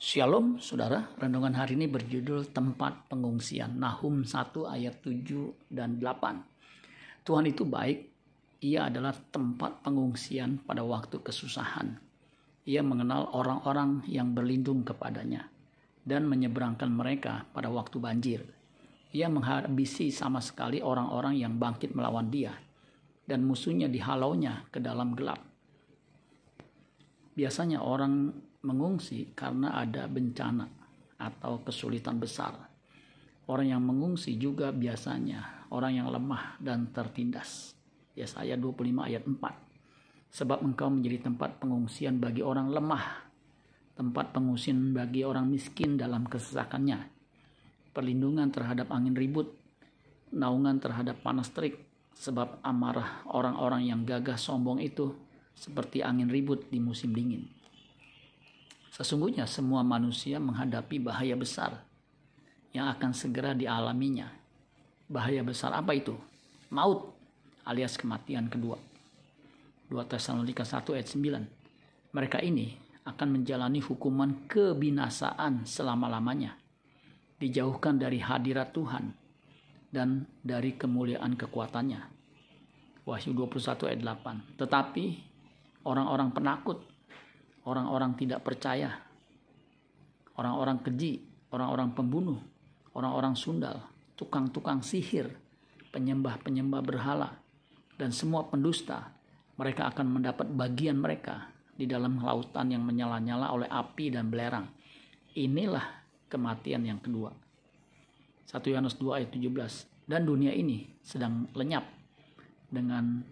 Shalom saudara, renungan hari ini berjudul tempat pengungsian Nahum 1 ayat 7 dan 8. Tuhan itu baik, ia adalah tempat pengungsian pada waktu kesusahan. Ia mengenal orang-orang yang berlindung kepadanya dan menyeberangkan mereka pada waktu banjir. Ia menghabisi sama sekali orang-orang yang bangkit melawan dia dan musuhnya dihalaunya ke dalam gelap. Biasanya orang mengungsi karena ada bencana atau kesulitan besar. Orang yang mengungsi juga biasanya orang yang lemah dan tertindas. Yesaya 25 ayat 4. Sebab engkau menjadi tempat pengungsian bagi orang lemah, tempat pengungsian bagi orang miskin dalam kesesakannya, perlindungan terhadap angin ribut, naungan terhadap panas terik, sebab amarah orang-orang yang gagah sombong itu seperti angin ribut di musim dingin. Sesungguhnya semua manusia menghadapi bahaya besar yang akan segera dialaminya. Bahaya besar apa itu? Maut alias kematian kedua. 2 Tesalonika 1 ayat 9. Mereka ini akan menjalani hukuman kebinasaan selama-lamanya. Dijauhkan dari hadirat Tuhan dan dari kemuliaan kekuatannya. Wahyu 21 ayat 8. Tetapi orang-orang penakut orang-orang tidak percaya, orang-orang keji, orang-orang pembunuh, orang-orang sundal, tukang-tukang sihir, penyembah-penyembah berhala, dan semua pendusta, mereka akan mendapat bagian mereka di dalam lautan yang menyala-nyala oleh api dan belerang. Inilah kematian yang kedua. 1 Yohanes 2 ayat 17. Dan dunia ini sedang lenyap dengan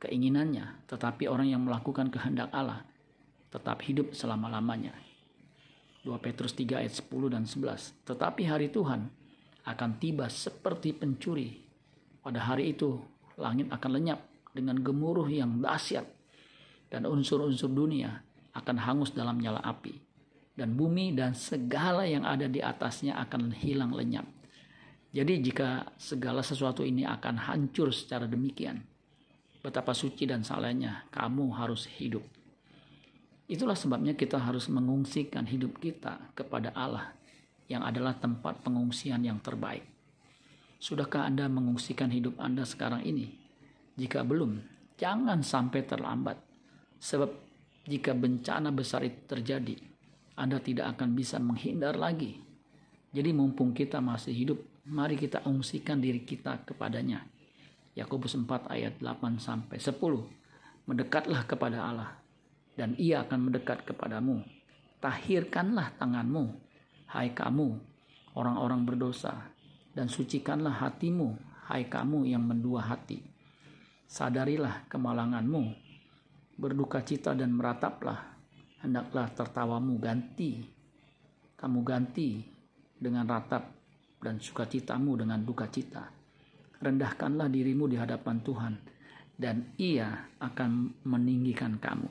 keinginannya, tetapi orang yang melakukan kehendak Allah tetap hidup selama-lamanya. 2 Petrus 3 ayat 10 dan 11. Tetapi hari Tuhan akan tiba seperti pencuri. Pada hari itu langit akan lenyap dengan gemuruh yang dahsyat dan unsur-unsur dunia akan hangus dalam nyala api dan bumi dan segala yang ada di atasnya akan hilang lenyap. Jadi jika segala sesuatu ini akan hancur secara demikian, betapa suci dan salahnya kamu harus hidup. Itulah sebabnya kita harus mengungsikan hidup kita kepada Allah yang adalah tempat pengungsian yang terbaik. Sudahkah Anda mengungsikan hidup Anda sekarang ini? Jika belum, jangan sampai terlambat. Sebab jika bencana besar itu terjadi, Anda tidak akan bisa menghindar lagi. Jadi mumpung kita masih hidup, mari kita ungsikan diri kita kepadanya. Yakobus 4 ayat 8 sampai 10. Mendekatlah kepada Allah dan ia akan mendekat kepadamu. Tahirkanlah tanganmu, hai kamu, orang-orang berdosa, dan sucikanlah hatimu, hai kamu yang mendua hati. Sadarilah kemalanganmu, berduka cita dan merataplah, hendaklah tertawamu ganti. Kamu ganti dengan ratap dan sukacitamu dengan duka cita. Rendahkanlah dirimu di hadapan Tuhan, dan ia akan meninggikan kamu.